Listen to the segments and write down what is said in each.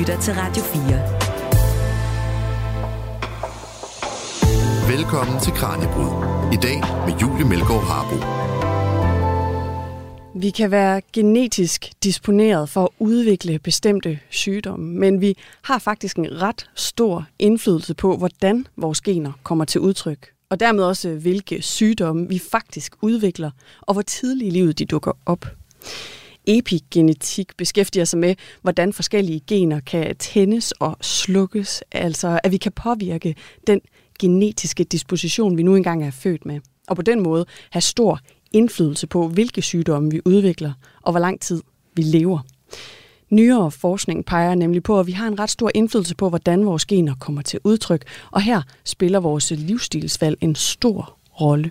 lytter til Radio 4. Velkommen til Kranjebrud. I dag med Julie Melgaard Harbo. Vi kan være genetisk disponeret for at udvikle bestemte sygdomme, men vi har faktisk en ret stor indflydelse på, hvordan vores gener kommer til udtryk, og dermed også hvilke sygdomme vi faktisk udvikler, og hvor tidligt i livet de dukker op. Epigenetik beskæftiger sig med, hvordan forskellige gener kan tændes og slukkes, altså at vi kan påvirke den genetiske disposition, vi nu engang er født med, og på den måde have stor indflydelse på, hvilke sygdomme vi udvikler, og hvor lang tid vi lever. Nyere forskning peger nemlig på, at vi har en ret stor indflydelse på, hvordan vores gener kommer til udtryk, og her spiller vores livsstilsvalg en stor rolle.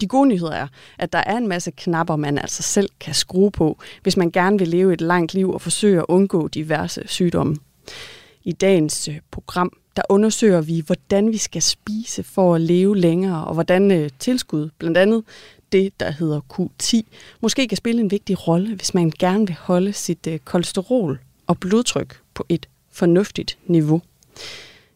De gode nyheder er, at der er en masse knapper, man altså selv kan skrue på, hvis man gerne vil leve et langt liv og forsøge at undgå diverse sygdomme. I dagens øh, program, der undersøger vi, hvordan vi skal spise for at leve længere, og hvordan øh, tilskud, blandt andet det, der hedder Q10, måske kan spille en vigtig rolle, hvis man gerne vil holde sit øh, kolesterol og blodtryk på et fornuftigt niveau.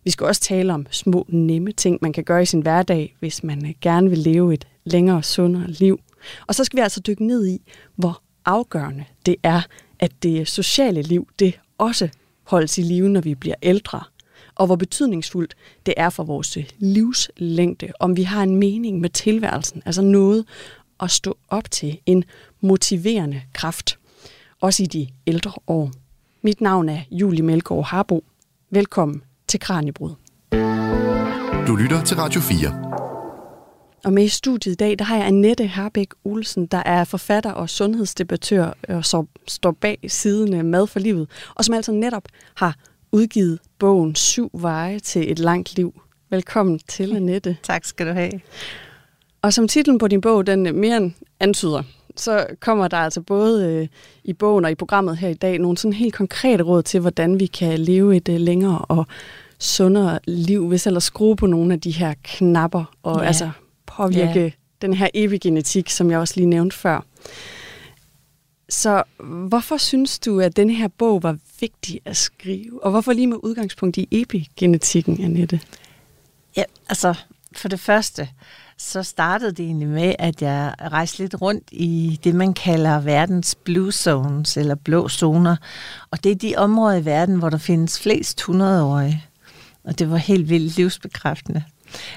Vi skal også tale om små, nemme ting, man kan gøre i sin hverdag, hvis man gerne vil leve et længere, sundere liv. Og så skal vi altså dykke ned i, hvor afgørende det er, at det sociale liv, det også holdes i live, når vi bliver ældre. Og hvor betydningsfuldt det er for vores livslængde, om vi har en mening med tilværelsen, altså noget at stå op til, en motiverende kraft, også i de ældre år. Mit navn er Julie Melgaard Harbo. Velkommen til Kranjebrud. Du lytter til Radio 4. Og med i studiet i dag, der har jeg Annette Herbæk Olsen, der er forfatter og sundhedsdebattør, og som står bag siden Mad for Livet, og som altså netop har udgivet bogen Syv veje til et langt liv. Velkommen til, Annette. tak skal du have. Og som titlen på din bog, den mere end antyder, så kommer der altså både øh, i bogen og i programmet her i dag nogle sådan helt konkrete råd til, hvordan vi kan leve et øh, længere og sundere liv, hvis ellers skrue på nogle af de her knapper og ja. altså påvirke ja. den her epigenetik, som jeg også lige nævnte før. Så hvorfor synes du, at den her bog var vigtig at skrive? Og hvorfor lige med udgangspunkt i epigenetikken, Annette? Ja, altså for det første, så startede det egentlig med, at jeg rejste lidt rundt i det, man kalder verdens blue zones, eller blå zoner. Og det er de områder i verden, hvor der findes flest 100-årige. Og det var helt vildt livsbekræftende.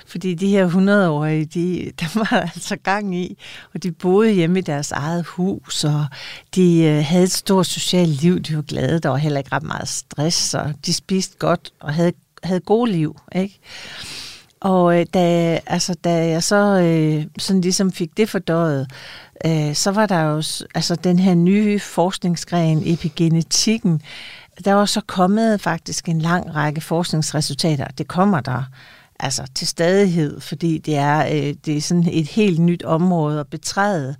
Fordi de her 100-årige, de, der var altså gang i, og de boede hjemme i deres eget hus, og de øh, havde et stort socialt liv, de var glade, der var heller ikke ret meget stress, og de spiste godt og havde, havde gode liv, ikke? Og øh, da, altså, da jeg så øh, sådan ligesom fik det fordøjet, øh, så var der jo altså, den her nye forskningsgren, epigenetikken, der var så kommet faktisk en lang række forskningsresultater. Det kommer der altså til stadighed, fordi det er, øh, det er sådan et helt nyt område at betræde.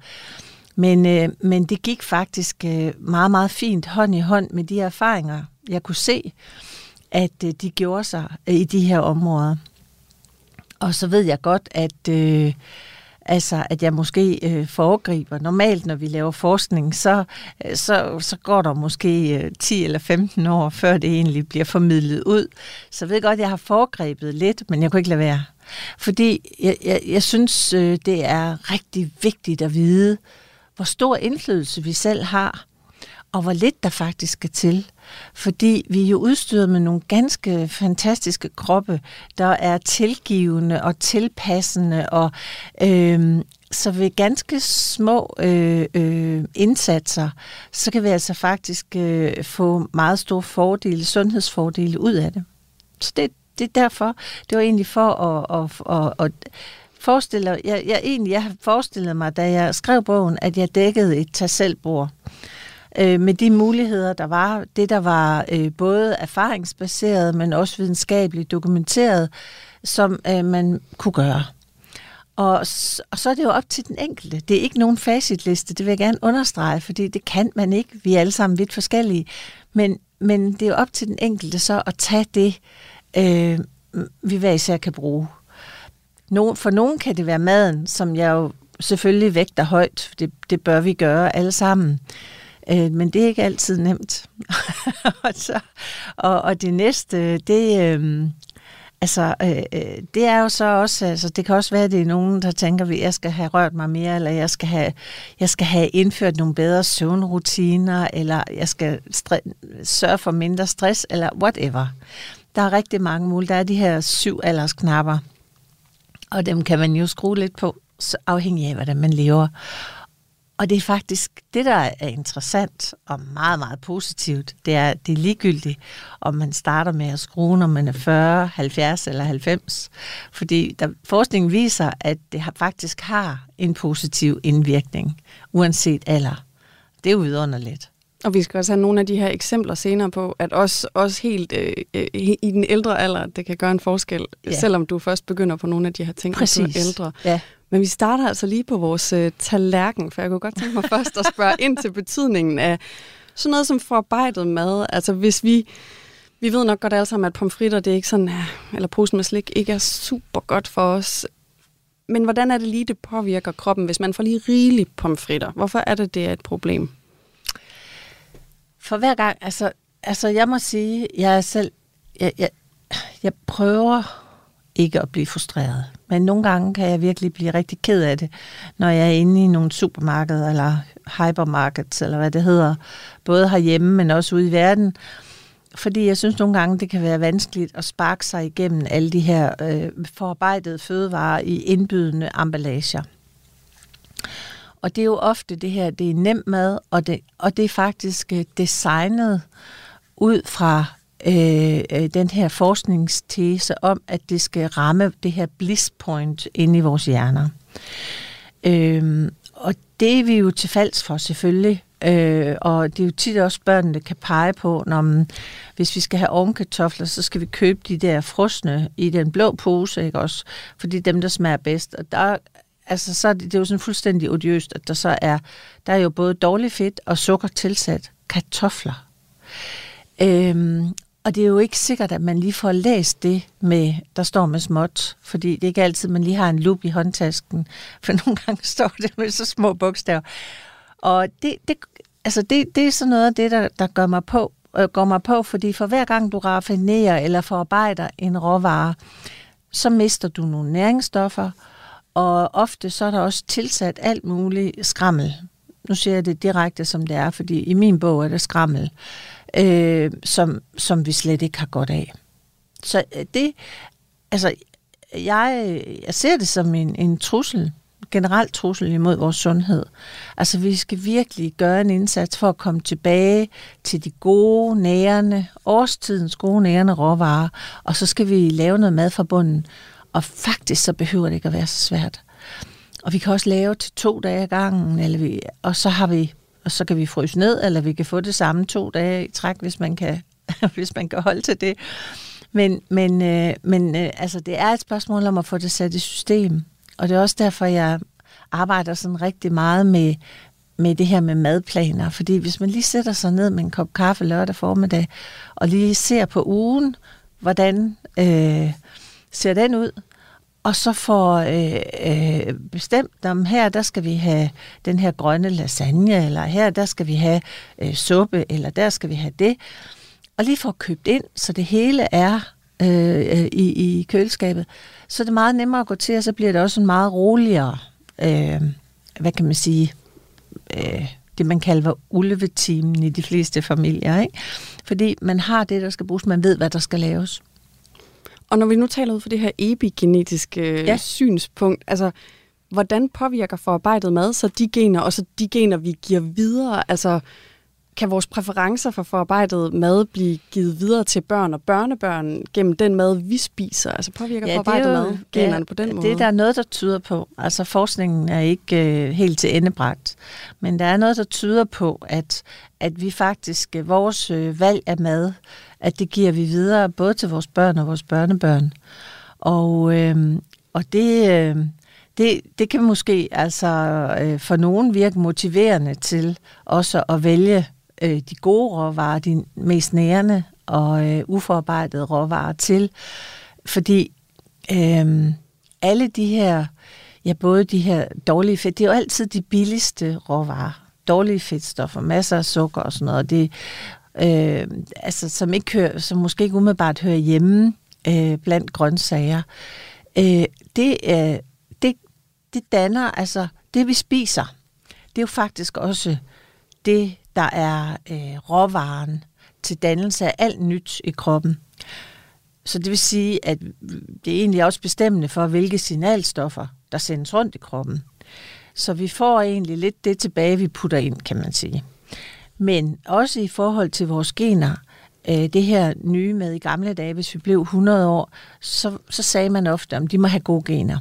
Men, øh, men det gik faktisk øh, meget, meget fint hånd i hånd med de erfaringer, jeg kunne se, at øh, de gjorde sig øh, i de her områder. Og så ved jeg godt, at... Øh, Altså, at jeg måske øh, foregriber. Normalt, når vi laver forskning, så, øh, så, så går der måske øh, 10 eller 15 år, før det egentlig bliver formidlet ud. Så jeg ved godt, at jeg har foregrebet lidt, men jeg kunne ikke lade være. Fordi jeg, jeg, jeg synes, øh, det er rigtig vigtigt at vide, hvor stor indflydelse vi selv har, og hvor lidt der faktisk skal til. Fordi vi er jo udstyret med nogle ganske fantastiske kroppe, der er tilgivende og tilpassende, og øh, så ved ganske små øh, øh, indsatser, så kan vi altså faktisk øh, få meget store fordele, sundhedsfordele ud af det. Så det, det er derfor, det var egentlig for at, at, at, at forestiller, jeg, jeg, egentlig, jeg forestillede mig, da jeg skrev bogen, at jeg dækkede et tag øh, med de muligheder, der var. Det, der var øh, både erfaringsbaseret, men også videnskabeligt dokumenteret, som øh, man kunne gøre. Og, og så er det jo op til den enkelte. Det er ikke nogen facitliste, det vil jeg gerne understrege, fordi det kan man ikke. Vi er alle sammen vidt forskellige. Men, men det er jo op til den enkelte så at tage det, øh, vi hver især kan bruge. Nogen, for nogen kan det være maden, som jeg jo selvfølgelig vægter højt. Det, det bør vi gøre alle sammen. Øh, Øh, men det er ikke altid nemt. og, så, og, og det næste, det, øh, altså, øh, øh, det er jo så også, altså, det kan også være, at det er nogen, der tænker, at jeg skal have rørt mig mere, eller jeg skal have, jeg skal have indført nogle bedre søvnrutiner, eller jeg skal sørge for mindre stress, eller whatever. Der er rigtig mange muligheder. Der er de her syv aldersknapper, og dem kan man jo skrue lidt på, så afhængig af, hvordan man lever. Og det er faktisk det, der er interessant og meget, meget positivt. Det er, det er ligegyldigt, om man starter med at skrue, når man er 40, 70 eller 90. Fordi der, forskningen viser, at det har, faktisk har en positiv indvirkning, uanset alder. Det er jo vidunderligt. Og vi skal også have nogle af de her eksempler senere på, at også, også helt øh, øh, i den ældre alder, det kan gøre en forskel, ja. selvom du først begynder på nogle af de her ting, Præcis. når du er ældre. Ja. Men vi starter altså lige på vores øh, tallerken, for jeg kunne godt tænke mig først at spørge ind til betydningen af sådan noget som forarbejdet mad. Altså hvis vi, vi ved nok godt alle sammen, at pomfritter, det er ikke sådan, eller posen med slik, ikke er super godt for os. Men hvordan er det lige, det påvirker kroppen, hvis man får lige rigeligt pomfritter? Hvorfor er det, det er et problem? For hver gang, altså, altså jeg må sige, jeg er selv, jeg, jeg, jeg prøver ikke at blive frustreret. Men nogle gange kan jeg virkelig blive rigtig ked af det, når jeg er inde i nogle supermarkeder eller hypermarkeds, eller hvad det hedder, både herhjemme, men også ude i verden. Fordi jeg synes nogle gange, det kan være vanskeligt at sparke sig igennem alle de her øh, forarbejdede fødevarer i indbydende emballager. Og det er jo ofte det her, det er nem mad, og det, og det er faktisk øh, designet ud fra Øh, øh, den her forskningstese om, at det skal ramme det her bliss point inde i vores hjerner. Øh, og det er vi jo til falds for selvfølgelig. Øh, og det er jo tit også børnene kan pege på, når man, hvis vi skal have ovenkartofler, så skal vi købe de der frosne i den blå pose, ikke også? Fordi dem, der smager bedst. Og der, altså, så er det, det er jo sådan fuldstændig odiøst, at der så er, der er jo både dårlig fedt og sukker tilsat kartofler. Øhm, og det er jo ikke sikkert, at man lige får læst det, med, der står med småt, fordi det er ikke altid, man lige har en lup i håndtasken, for nogle gange står det med så små bogstaver. Og det, det, altså det, det er sådan noget af det, der, der gør mig på, øh, går mig på, fordi for hver gang du raffinerer eller forarbejder en råvare, så mister du nogle næringsstoffer, og ofte så er der også tilsat alt muligt skrammel. Nu siger jeg det direkte, som det er, fordi i min bog er det skrammel øh, øh, som, som vi slet ikke har godt af. Så øh, det, altså, jeg, jeg ser det som en, en trussel, generelt trussel imod vores sundhed. Altså, vi skal virkelig gøre en indsats for at komme tilbage til de gode, nærende, årstidens gode, nærende råvarer, og så skal vi lave noget mad fra bunden. Og faktisk så behøver det ikke at være så svært. Og vi kan også lave til to dage ad gangen, eller vi, og så har vi og så kan vi fryse ned, eller vi kan få det samme to dage i træk, hvis man kan, hvis man kan holde til det. Men, men, øh, men øh, altså, det er et spørgsmål om at få det sat i system. Og det er også derfor, jeg arbejder sådan rigtig meget med, med det her med madplaner. Fordi hvis man lige sætter sig ned med en kop kaffe lørdag formiddag, og lige ser på ugen, hvordan øh, ser den ud, og så får øh, øh, bestemt, om her der skal vi have den her grønne lasagne, eller her der skal vi have øh, suppe, eller der skal vi have det. Og lige få købt ind, så det hele er øh, øh, i, i køleskabet. Så er det meget nemmere at gå til, og så bliver det også en meget roligere, øh, hvad kan man sige, øh, det man kalder ulvetimen i de fleste familier. Ikke? Fordi man har det, der skal bruges, man ved, hvad der skal laves. Og når vi nu taler ud for det her epigenetiske ja. synspunkt, altså hvordan påvirker forarbejdet mad så de gener, og så de gener, vi giver videre? Altså, kan vores præferencer for forarbejdet mad blive givet videre til børn og børnebørn gennem den mad, vi spiser? Altså påvirker ja, forarbejdet jo, mad generne ja, på den måde? Det er der noget, der tyder på. Altså forskningen er ikke øh, helt til endebragt, men der er noget, der tyder på, at, at vi faktisk, øh, vores øh, valg af mad, at det giver vi videre både til vores børn og vores børnebørn. Og, øh, og det, øh, det, det kan måske altså øh, for nogen virke motiverende til også at vælge øh, de gode råvarer, de mest nærende og øh, uforarbejdede råvarer til. Fordi øh, alle de her, ja både de her dårlige fedt, det er jo altid de billigste råvarer. dårlige fedtstoffer, masser af sukker og sådan noget. Det, øh, altså, som, ikke hører, som måske ikke umiddelbart hører hjemme øh, blandt grøntsager. Øh, det, øh, det, det danner, altså det vi spiser, det er jo faktisk også det, der er øh, råvaren til dannelse af alt nyt i kroppen. Så det vil sige, at det er egentlig også bestemmende for, hvilke signalstoffer, der sendes rundt i kroppen. Så vi får egentlig lidt det tilbage, vi putter ind, kan man sige. Men også i forhold til vores gener, øh, det her nye med i gamle dage, hvis vi blev 100 år, så, så sagde man ofte, at de må have gode gener.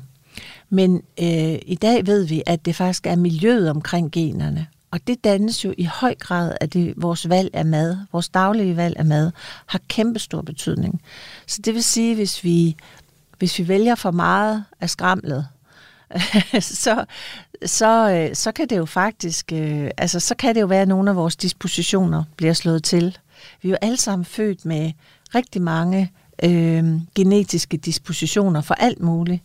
Men øh, i dag ved vi, at det faktisk er miljøet omkring generne. Og det dannes jo i høj grad af det, vores valg af mad, vores daglige valg af mad, har kæmpe stor betydning. Så det vil sige, hvis vi, hvis vi vælger for meget af skramlet, så, så, øh, så kan det jo faktisk, øh, altså så kan det jo være, at nogle af vores dispositioner bliver slået til. Vi er jo alle sammen født med rigtig mange øh, genetiske dispositioner for alt muligt.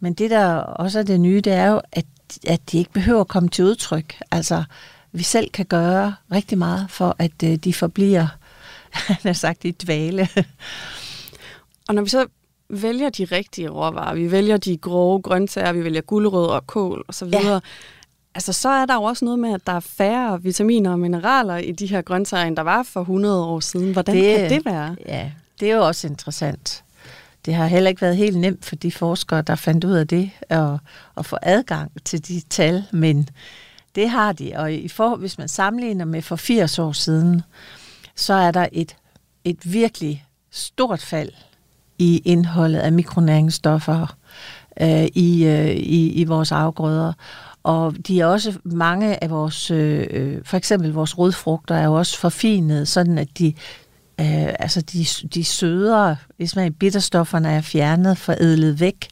Men det, der også er det nye, det er jo, at, at de ikke behøver at komme til udtryk. Altså, vi selv kan gøre rigtig meget for, at øh, de forbliver, han har sagt, i dvale. Og når vi så vælger de rigtige råvarer, vi vælger de grove grøntsager, vi vælger gulerødder og kål osv., ja. altså så er der jo også noget med, at der er færre vitaminer og mineraler i de her grøntsager, end der var for 100 år siden. Hvordan det, kan det være? Ja, det er jo også interessant. Det har heller ikke været helt nemt for de forskere, der fandt ud af det, at, at få adgang til de tal, men det har de. Og i for, hvis man sammenligner med for 80 år siden, så er der et, et virkelig stort fald i indholdet af mikronæringsstoffer øh, i, øh, i, i vores afgrøder. Og de er også mange af vores, øh, for eksempel vores rodfrugter er jo også forfinet, sådan at de Øh, altså de, de sødere, hvis man bitterstofferne er fjernet, forædlet væk.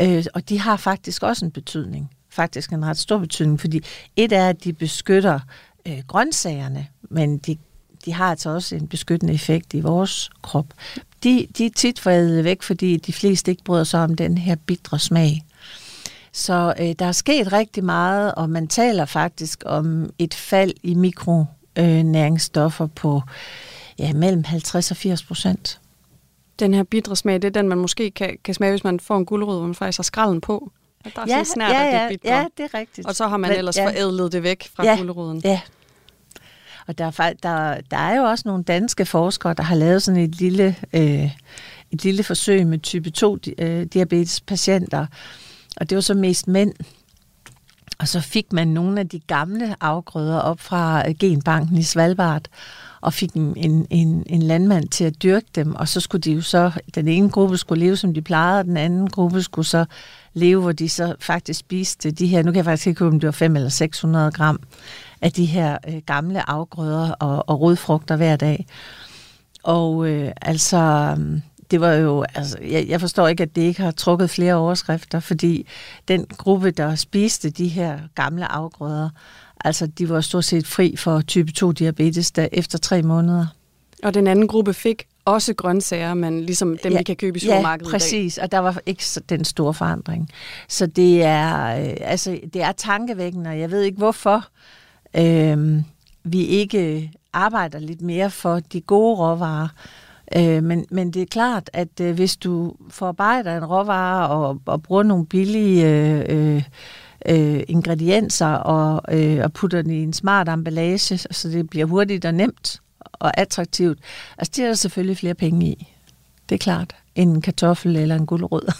Øh, og de har faktisk også en betydning. Faktisk en ret stor betydning, fordi et er, at de beskytter øh, grøntsagerne, men de, de har altså også en beskyttende effekt i vores krop. De, de er tit forædlet væk, fordi de fleste ikke bryder sig om den her bitre smag. Så øh, der er sket rigtig meget, og man taler faktisk om et fald i mikronæringsstoffer på ja, mellem 50 og 80 procent. Den her bitre smag, det er den, man måske kan, kan smage, hvis man får en gulerod, hvor man faktisk har skralden på. At der er ja, sådan snart, ja, ja, det ja, det er rigtigt. Og så har man Men, ellers ja. forædlet det væk fra ja, guleroden. Ja, og der er, der, der er jo også nogle danske forskere, der har lavet sådan et lille, øh, et lille forsøg med type 2 øh, diabetes patienter. Og det var så mest mænd. Og så fik man nogle af de gamle afgrøder op fra øh, genbanken i Svalbard og fik en, en, en, en landmand til at dyrke dem, og så skulle de jo så, den ene gruppe skulle leve, som de plejede, og den anden gruppe skulle så leve, hvor de så faktisk spiste de her, nu kan jeg faktisk ikke om det var 5 eller 600 gram af de her øh, gamle afgrøder og, og rodfrugter hver dag. Og øh, altså, det var jo, altså, jeg, jeg forstår ikke, at det ikke har trukket flere overskrifter, fordi den gruppe, der spiste de her gamle afgrøder, Altså, de var stort set fri for type 2-diabetes der efter tre måneder. Og den anden gruppe fik også grøntsager, men ligesom dem, ja, vi kan købe i supermarkedet Ja, præcis, og der var ikke den store forandring. Så det er, øh, altså, det er tankevækkende, og jeg ved ikke hvorfor øh, vi ikke arbejder lidt mere for de gode råvarer. Øh, men, men det er klart, at øh, hvis du forarbejder en råvare og, og bruger nogle billige... Øh, øh, øh, ingredienser og, øh, og putter den i en smart emballage, så det bliver hurtigt og nemt og attraktivt. Altså, det er der selvfølgelig flere penge i. Det er klart. End en kartoffel eller en gulerod.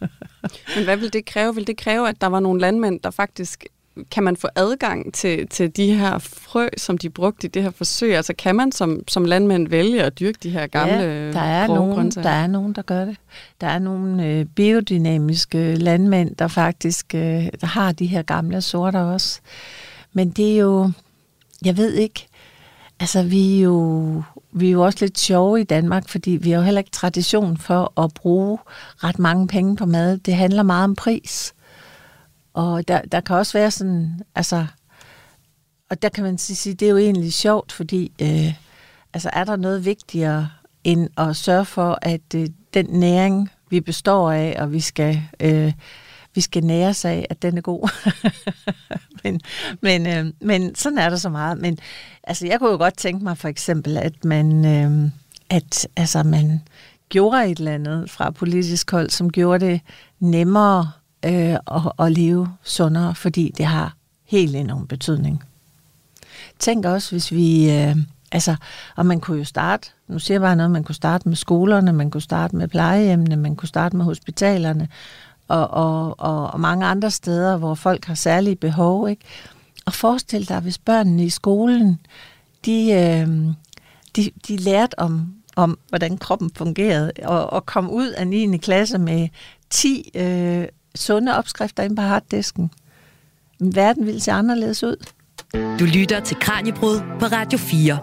Men hvad vil det kræve? Vil det kræve, at der var nogle landmænd, der faktisk kan man få adgang til, til de her frø, som de brugte i det her forsøg? Altså kan man som, som landmænd vælge at dyrke de her gamle ja, der er nogen, der er nogen, der gør det. Der er nogle øh, biodynamiske landmænd, der faktisk øh, der har de her gamle sorter også. Men det er jo, jeg ved ikke, altså vi er jo, vi er jo også lidt sjove i Danmark, fordi vi har jo heller ikke tradition for at bruge ret mange penge på mad. Det handler meget om pris. Og der, der kan også være sådan, altså, og der kan man sige, det er jo egentlig sjovt, fordi øh, altså er der noget vigtigere end at sørge for, at øh, den næring, vi består af, og vi skal øh, vi skal nære sig af, at den er god. men, men, øh, men sådan er der så meget. Men altså, jeg kunne jo godt tænke mig for eksempel, at man, øh, at, altså, man gjorde et eller andet fra politisk hold, som gjorde det nemmere øh, at, at leve sundere, fordi det har helt enorm betydning. Tænk også, hvis vi... Øh, altså, og man kunne jo starte, nu siger jeg bare noget, man kunne starte med skolerne, man kunne starte med plejehjemmene, man kunne starte med hospitalerne, og, og, og, og mange andre steder, hvor folk har særlige behov. Ikke? Og forestil dig, hvis børnene i skolen, de, øh, de, de lærte om, om, hvordan kroppen fungerede, og, og kom ud af 9. klasse med 10 øh, sunde opskrifter ind på harddisken. Verden ville se anderledes ud. Du lytter til Kranjebrud på Radio 4.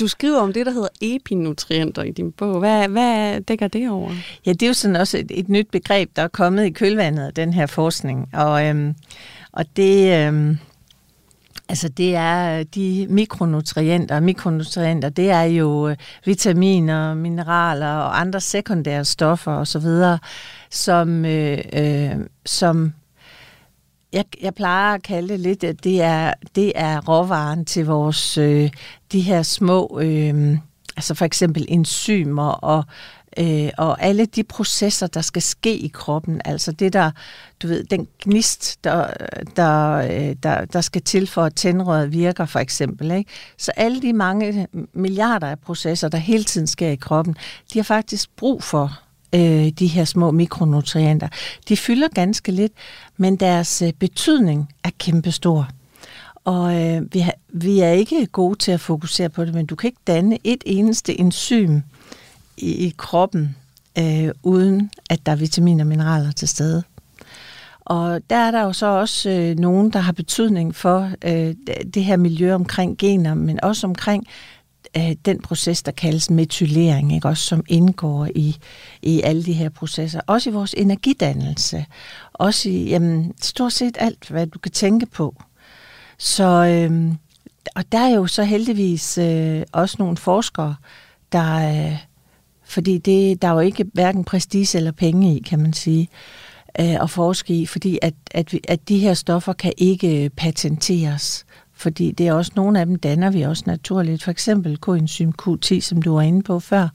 Du skriver om det, der hedder epinutrienter i din bog. Hvad, hvad dækker det over? Ja, det er jo sådan også et, et nyt begreb, der er kommet i kølvandet af den her forskning. Og, øhm, og det, øhm, altså det er de mikronutrienter. Mikronutrienter, det er jo øh, vitaminer, mineraler og andre sekundære stoffer osv., som, øh, øh, som jeg, jeg plejer at kalde det lidt, at det er, det er råvaren til vores, øh, de her små, øh, altså for eksempel enzymer og øh, og alle de processer, der skal ske i kroppen, altså det der, du ved, den gnist, der, der, øh, der, der skal til for at tændrøret virker, for eksempel. Ikke? Så alle de mange milliarder af processer, der hele tiden sker i kroppen, de har faktisk brug for øh, de her små mikronutrienter. De fylder ganske lidt, men deres øh, betydning er kæmpestor. Og øh, vi, har, vi er ikke gode til at fokusere på det, men du kan ikke danne et eneste enzym i, i kroppen, øh, uden at der er vitaminer og mineraler til stede. Og der er der jo så også øh, nogen, der har betydning for øh, det her miljø omkring gener, men også omkring øh, den proces, der kaldes metylering, ikke? Også, som indgår i, i alle de her processer. Også i vores energidannelse. Også i jamen, stort set alt, hvad du kan tænke på. Så, øh, og der er jo så heldigvis øh, også nogle forskere, der... Øh, fordi det, der er jo ikke hverken prestige eller penge i, kan man sige, øh, at forske i, fordi at, at, vi, at de her stoffer kan ikke patenteres fordi det er også nogle af dem danner vi også naturligt. For eksempel koenzym Q10, som du var inde på før.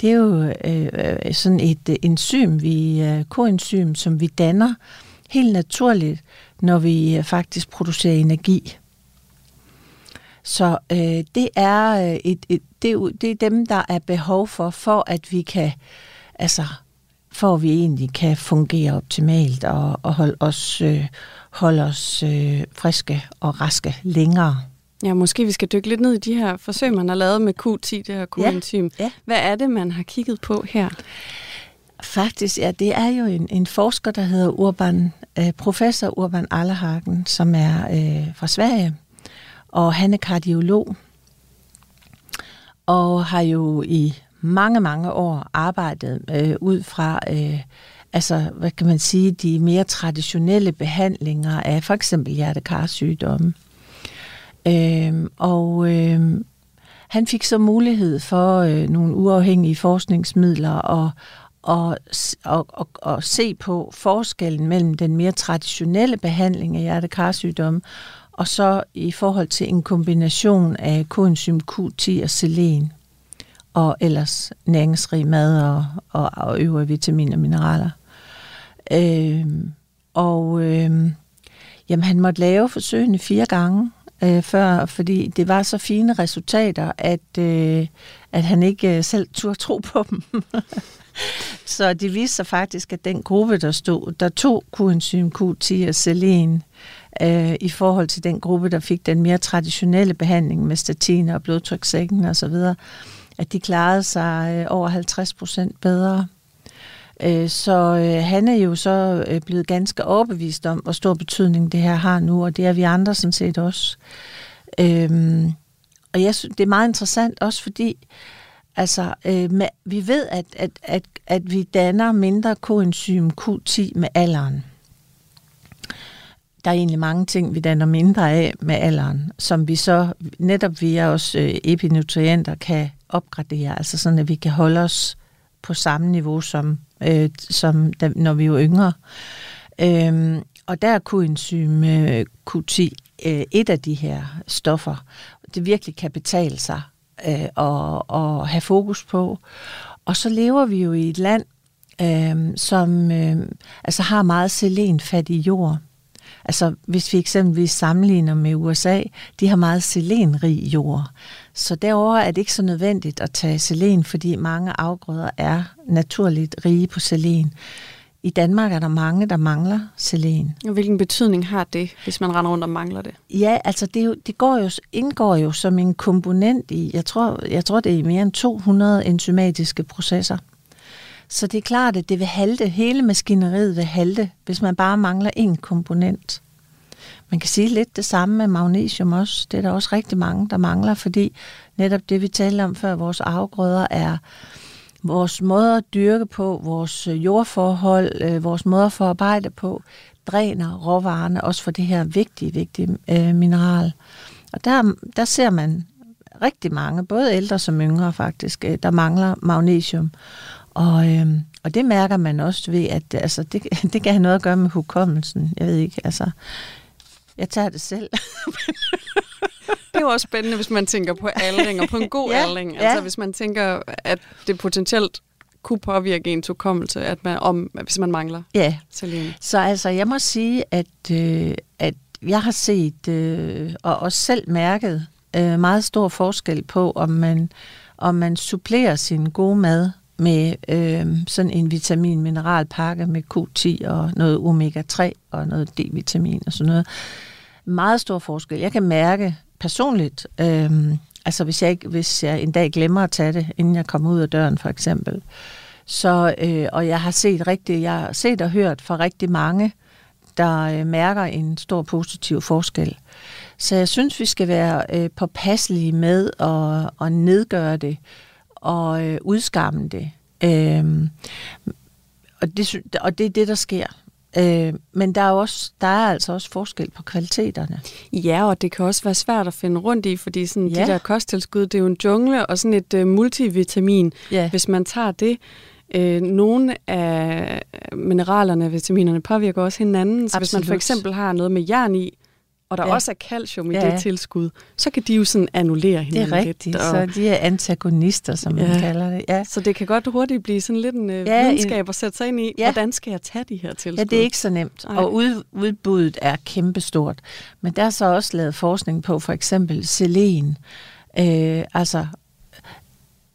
Det er jo øh, øh sådan et øh, enzym, vi, øh, koenzym, som vi danner helt naturligt, når vi øh, faktisk producerer energi. Så øh, det er øh, et, et, det, det er dem, der er behov for, for at vi kan, altså, for at vi egentlig kan fungere optimalt og, og holde os øh, holde os øh, friske og raske længere. Ja, måske vi skal dykke lidt ned i de her forsøg, man har lavet med Q10, det her koenzym. Ja, ja. Hvad er det, man har kigget på her? Faktisk, ja, det er jo en, en forsker, der hedder Urban, øh, professor Urban Allerhagen, som er øh, fra Sverige, og han er kardiolog, og har jo i mange, mange år arbejdet øh, ud fra øh, altså, hvad kan man sige, de mere traditionelle behandlinger af for eksempel hjertekarsygdomme. Øh, og øh, han fik så mulighed for øh, nogle uafhængige forskningsmidler og, og, og, og, og se på forskellen mellem den mere traditionelle behandling af hjertekarsygdomme og så i forhold til en kombination af koenzym Q10 og selen og ellers næringsrig mad og, og, og øvrige vitaminer og mineraler. Øh, og øh, jamen, han måtte lave forsøgene fire gange øh, før, fordi det var så fine resultater, at, øh, at han ikke øh, selv turde tro på dem. så det viste sig faktisk, at den gruppe, der stod, der tog coenzym Q10 og selen, øh, i forhold til den gruppe, der fik den mere traditionelle behandling med statiner og blodtrykssækken osv., at de klarede sig øh, over 50 procent bedre. Øh, så øh, han er jo så blevet ganske overbevist om, hvor stor betydning det her har nu, og det er vi andre sådan set også. Øhm, og jeg synes, det er meget interessant også, fordi altså, øh, med, vi ved, at, at, at, at vi danner mindre koenzym Q10 med alderen. Der er egentlig mange ting, vi danner mindre af med alderen, som vi så netop via os øh, epinutrienter kan opgradere, altså sådan, at vi kan holde os på samme niveau som øh, som da, når vi er yngre. Øhm, og der er enzym øh, Q10 øh, et af de her stoffer, det virkelig kan betale sig øh, og, og have fokus på. Og så lever vi jo i et land, øh, som øh, altså har meget selenfattig jord. Altså hvis vi eksempelvis sammenligner med USA, de har meget selenrig jord. Så derover er det ikke så nødvendigt at tage selen, fordi mange afgrøder er naturligt rige på selen. I Danmark er der mange, der mangler selen. Og hvilken betydning har det, hvis man render rundt og mangler det? Ja, altså det, jo, det går jo, indgår jo som en komponent i, jeg tror, jeg tror det er mere end 200 enzymatiske processer. Så det er klart, at det vil halte, hele maskineriet vil halte, hvis man bare mangler en komponent. Man kan sige lidt det samme med magnesium også. Det er der også rigtig mange, der mangler, fordi netop det, vi talte om før, vores afgrøder er vores måde at dyrke på, vores øh, jordforhold, øh, vores måde at forarbejde på, dræner råvarerne også for det her vigtige, vigtige øh, mineral. Og der, der ser man rigtig mange, både ældre som yngre faktisk, øh, der mangler magnesium. Og, øh, og det mærker man også ved, at altså, det, det kan have noget at gøre med hukommelsen. Jeg ved ikke, altså, jeg tager det selv. det er jo også spændende, hvis man tænker på aldring, og på en god ja, aldring. Altså ja. hvis man tænker, at det potentielt kunne påvirke ens hukommelse, at man, om, hvis man mangler ja. selen. Så altså, jeg må sige, at, øh, at jeg har set, øh, og også selv mærket, øh, meget stor forskel på, om man, om man supplerer sin gode mad med øh, sådan en vitamin-mineralpakke med Q10 og noget omega-3 og noget D-vitamin og sådan noget. Meget stor forskel. Jeg kan mærke personligt, øh, altså hvis jeg, ikke, hvis jeg en dag glemmer at tage det, inden jeg kommer ud af døren for eksempel, så, øh, og jeg har set rigtig, jeg har set og hørt fra rigtig mange, der øh, mærker en stor positiv forskel. Så jeg synes, vi skal være øh, påpasselige med at, at nedgøre det og øh, udskamme det. Øh, og, det og det er det, der sker. Øh, men der er, også, der er altså også forskel på kvaliteterne. Ja, og det kan også være svært at finde rundt i, fordi sådan, ja. de der kosttilskud, det er jo en jungle og sådan et uh, multivitamin. Ja. Hvis man tager det, øh, nogle af mineralerne, vitaminerne, påvirker også hinanden. Så Absolut. hvis man for eksempel har noget med jern i, og der ja. også er calcium i ja. det tilskud, så kan de jo sådan annullere hinanden Det er rigtigt, lidt, og... så de er antagonister, som ja. man kalder det. Ja. Så det kan godt hurtigt blive sådan lidt en uh, ja, videnskab at sætte sig ind i, ja. hvordan skal jeg tage de her tilskud? Ja, det er ikke så nemt, Ej. og ud, udbuddet er kæmpestort. Men der er så også lavet forskning på for eksempel selen. Øh, altså,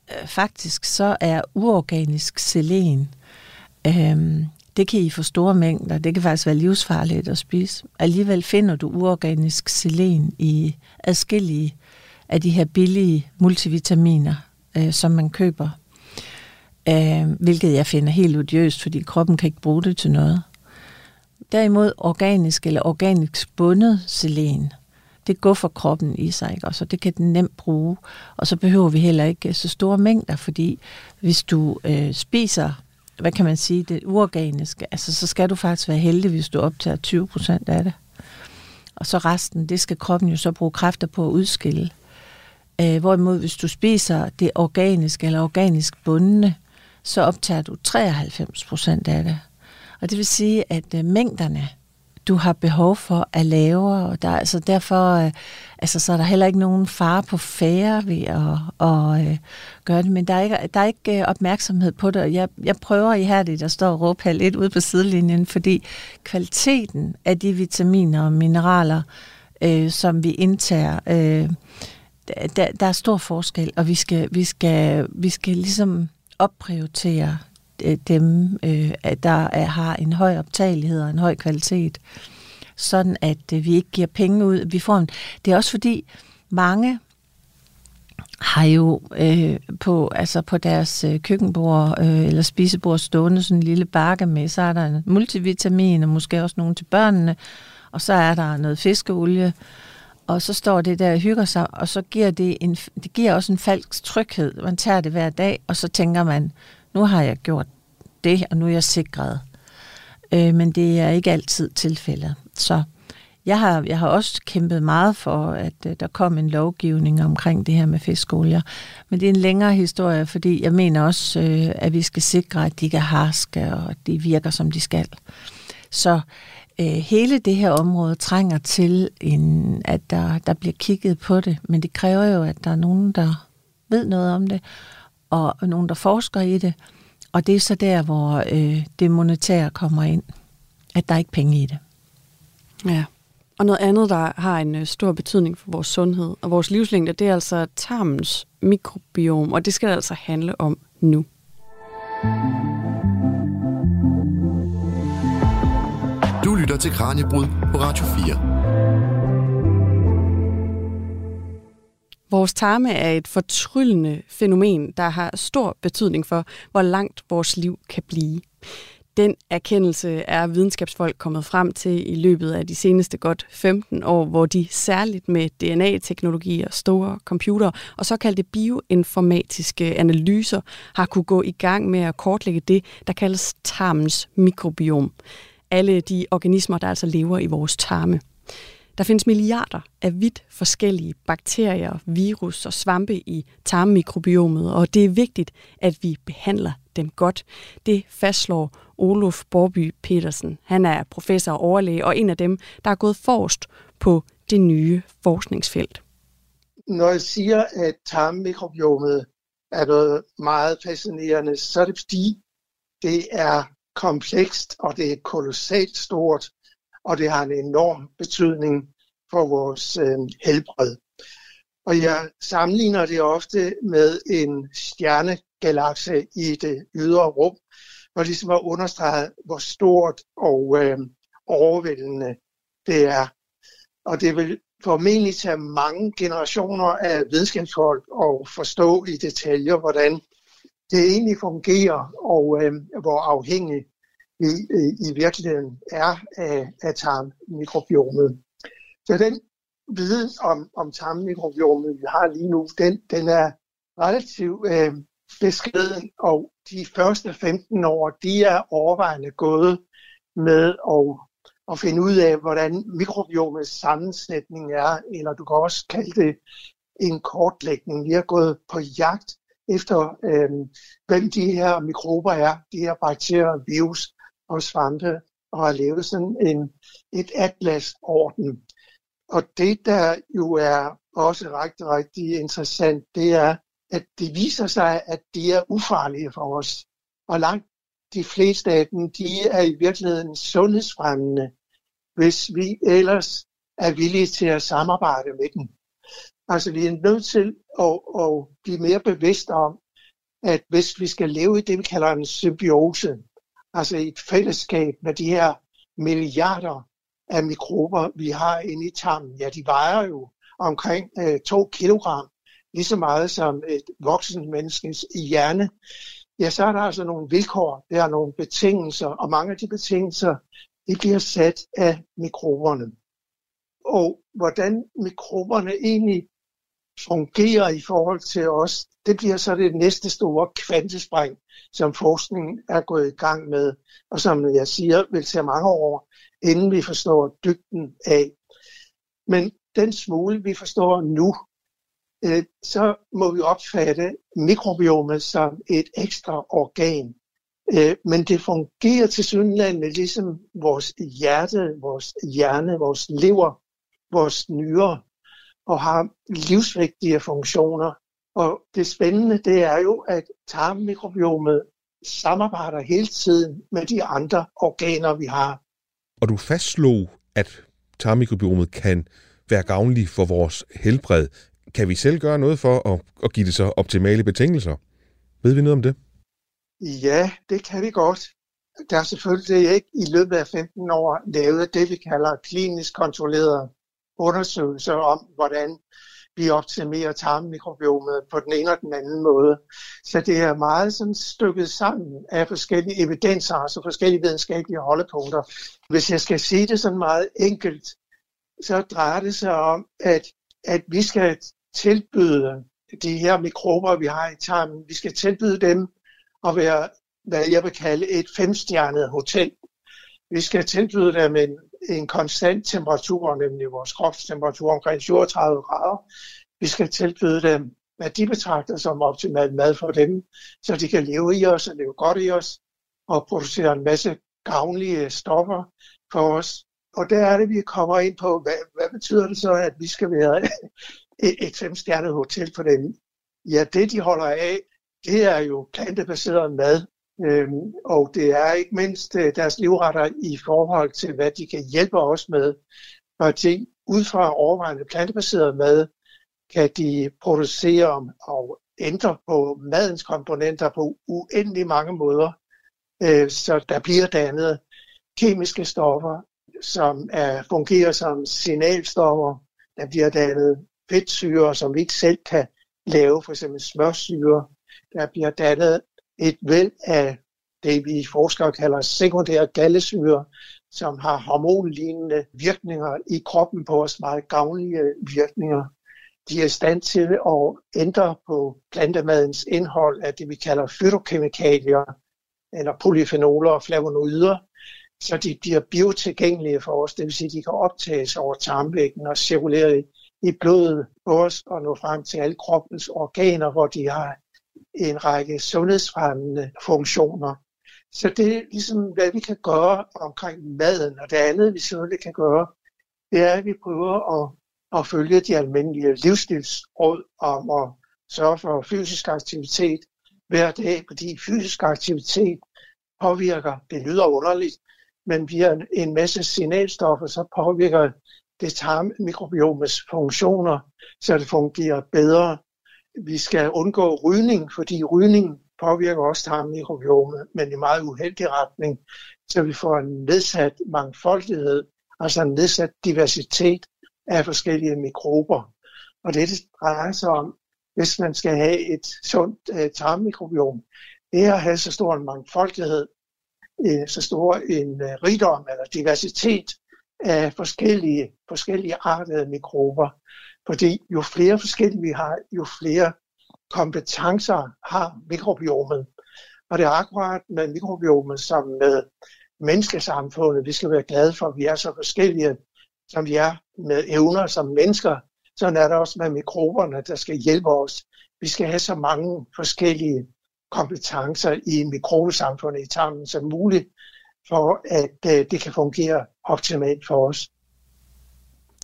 øh, faktisk så er uorganisk selen... Øh, det kan I få store mængder. Det kan faktisk være livsfarligt at spise. Alligevel finder du uorganisk selen i adskillige af de her billige multivitaminer, øh, som man køber. Øh, hvilket jeg finder helt odiøst, fordi kroppen kan ikke bruge det til noget. Derimod organisk eller organisk bundet selen, det går for kroppen i sig, ikke? og så det kan den nemt bruge. Og så behøver vi heller ikke så store mængder, fordi hvis du øh, spiser hvad kan man sige, det uorganiske, altså så skal du faktisk være heldig, hvis du optager 20 procent af det. Og så resten, det skal kroppen jo så bruge kræfter på at udskille. Øh, hvorimod hvis du spiser det organiske eller organisk bundne, så optager du 93 procent af det. Og det vil sige, at øh, mængderne du har behov for at lave, og der, altså derfor øh, altså, så er der heller ikke nogen fare på færre ved at, at øh, gøre det, men der er ikke, der er ikke øh, opmærksomhed på det, jeg, jeg prøver ihærdigt at stå og råbe her lidt ude på sidelinjen, fordi kvaliteten af de vitaminer og mineraler, øh, som vi indtager, øh, der, der er stor forskel, og vi skal, vi skal, vi skal ligesom opprioritere Øh, dem, øh, der er, har en høj optagelighed og en høj kvalitet, sådan at øh, vi ikke giver penge ud. Vi får en, det er også fordi mange har jo øh, på, altså på deres øh, køkkenbord øh, eller spisebord stående sådan en lille bakke med, så er der en multivitamin og måske også nogle til børnene, og så er der noget fiskeolie, og så står det der og hygger sig, og så giver det, en, det giver også en falsk tryghed. Man tager det hver dag, og så tænker man, nu har jeg gjort det, og nu er jeg sikret. Øh, men det er ikke altid tilfældet. Så jeg har, jeg har også kæmpet meget for, at øh, der kom en lovgivning omkring det her med fiskolier. Men det er en længere historie, fordi jeg mener også, øh, at vi skal sikre, at de ikke er harske, og at de virker, som de skal. Så øh, hele det her område trænger til, en, at der, der bliver kigget på det. Men det kræver jo, at der er nogen, der ved noget om det, og, og nogen, der forsker i det. Og det er så der, hvor uh, det monetære kommer ind. At der er ikke penge i det. Ja. Og noget andet, der har en øh, stor betydning for vores sundhed og vores livslængde, det er altså tarmens mikrobiom, og det skal det altså handle om nu. Du lytter til Kranjebrud på Radio 4. Vores tarme er et fortryllende fænomen, der har stor betydning for, hvor langt vores liv kan blive. Den erkendelse er videnskabsfolk kommet frem til i løbet af de seneste godt 15 år, hvor de særligt med DNA-teknologi og store computer og såkaldte bioinformatiske analyser har kunne gå i gang med at kortlægge det, der kaldes tarmens mikrobiom. Alle de organismer, der altså lever i vores tarme. Der findes milliarder af vidt forskellige bakterier, virus og svampe i tarmmikrobiomet, og det er vigtigt, at vi behandler dem godt. Det fastslår Olof Borby Petersen. Han er professor og overlæge, og en af dem, der er gået forrest på det nye forskningsfelt. Når jeg siger, at tarmmikrobiomet er noget meget fascinerende, så er det fordi, det er komplekst, og det er kolossalt stort, og det har en enorm betydning for vores øh, helbred. Og jeg sammenligner det ofte med en stjernegalakse i det ydre rum, for ligesom at understrege, hvor stort og øh, overvældende det er. Og det vil formentlig tage mange generationer af videnskabsfolk at forstå i detaljer, hvordan det egentlig fungerer, og øh, hvor afhængig i, i, virkeligheden er af, af tarmmikrobiomet. Så den viden om, om tarmmikrobiomet, vi har lige nu, den, den er relativt øh, beskeden, og de første 15 år, de er overvejende gået med at, at finde ud af, hvordan mikrobiomets sammensætning er, eller du kan også kalde det en kortlægning. Vi har gået på jagt efter, øh, hvem de her mikrober er, de her bakterier, og virus og svampe, og har lavet sådan en, et atlasorden. Og det, der jo er også rigtig, rigtig interessant, det er, at det viser sig, at de er ufarlige for os. Og langt de fleste af dem, de er i virkeligheden sundhedsfremmende, hvis vi ellers er villige til at samarbejde med dem. Altså vi er nødt til at, at blive mere bevidste om, at hvis vi skal leve i det, vi kalder en symbiose, altså et fællesskab med de her milliarder af mikrober, vi har inde i tarmen, ja, de vejer jo omkring øh, 2 kilogram, lige så meget som et voksen menneskes hjerne, ja, så er der altså nogle vilkår, der er nogle betingelser, og mange af de betingelser, de bliver sat af mikroberne. Og hvordan mikroberne egentlig fungerer i forhold til os, det bliver så det næste store kvantespring, som forskningen er gået i gang med, og som jeg siger, vil tage mange år, inden vi forstår dybden af. Men den smule, vi forstår nu, øh, så må vi opfatte mikrobiomet som et ekstra organ. Øh, men det fungerer til synligheden ligesom vores hjerte, vores hjerne, vores lever, vores nyrer og har livsvigtige funktioner. Og det spændende, det er jo, at tarmmikrobiomet samarbejder hele tiden med de andre organer, vi har. Og du fastslog, at tarmmikrobiomet kan være gavnlig for vores helbred. Kan vi selv gøre noget for at, at give det så optimale betingelser? Ved vi noget om det? Ja, det kan vi godt. Der er selvfølgelig ikke i løbet af 15 år lavet det, vi kalder klinisk kontrolleret undersøgelser om, hvordan vi optimerer tarmmikrobiomet på den ene og den anden måde. Så det er meget sådan stykket sammen af forskellige evidenser, altså forskellige videnskabelige holdepunkter. Hvis jeg skal sige det sådan meget enkelt, så drejer det sig om, at, at vi skal tilbyde de her mikrober, vi har i tarmen, vi skal tilbyde dem at være, hvad jeg vil kalde et femstjernet hotel. Vi skal tilbyde dem en en konstant temperatur, nemlig vores kropstemperatur omkring 37 grader. Vi skal tilbyde dem, hvad de betragter som optimal mad for dem, så de kan leve i os og leve godt i os og producere en masse gavnlige stoffer for os. Og der er det, vi kommer ind på, hvad, hvad betyder det så, at vi skal være et, et femstjernet hotel for dem? Ja, det de holder af, det er jo plantebaseret mad, øhm, og det er ikke mindst øh, deres livretter i forhold til, hvad de kan hjælpe os med. de ud fra overvejende plantebaseret mad, kan de producere og ændre på madens komponenter på uendelig mange måder. Øh, så der bliver dannet kemiske stoffer, som er, fungerer som signalstoffer. Der bliver dannet fedtsyre, som vi ikke selv kan lave, for eksempel smørsyre. Der bliver dannet et væld af det, vi forskere kalder sekundære gallesyre, som har hormonlignende virkninger i kroppen på os, meget gavnlige virkninger. De er i stand til at ændre på plantemadens indhold af det, vi kalder fytokemikalier, eller polyfenoler og flavonoider, så de bliver biotilgængelige for os. Det vil sige, at de kan optages over tarmvæggen og cirkulere i blodet på os og nå frem til alle kroppens organer, hvor de har en række sundhedsfremmende funktioner. Så det er ligesom, hvad vi kan gøre omkring maden. Og det andet, vi selvfølgelig kan gøre, det er, at vi prøver at, at følge de almindelige livsstilsråd om at sørge for fysisk aktivitet hver dag, fordi fysisk aktivitet påvirker, det lyder underligt, men via en masse signalstoffer, så påvirker det tarmmikrobiomets funktioner, så det fungerer bedre. Vi skal undgå rygning, fordi rygning påvirker også tarmmikrobiomet, men i meget uheldig retning, så vi får en nedsat mangfoldighed, altså en nedsat diversitet af forskellige mikrober. Og det, det drejer sig om, hvis man skal have et sundt uh, tarmmikrobiom, det er at have så stor en mangfoldighed, uh, så stor en uh, rigdom eller diversitet af forskellige, forskellige artede mikrober. Fordi jo flere forskellige vi har, jo flere kompetencer har mikrobiomet. Og det er akkurat med mikrobiomet som med menneskesamfundet. Vi skal være glade for, at vi er så forskellige, som vi er med evner som mennesker. Sådan er det også med mikroberne, der skal hjælpe os. Vi skal have så mange forskellige kompetencer i mikrobesamfundet i tarmen som muligt, for at øh, det kan fungere optimalt for os.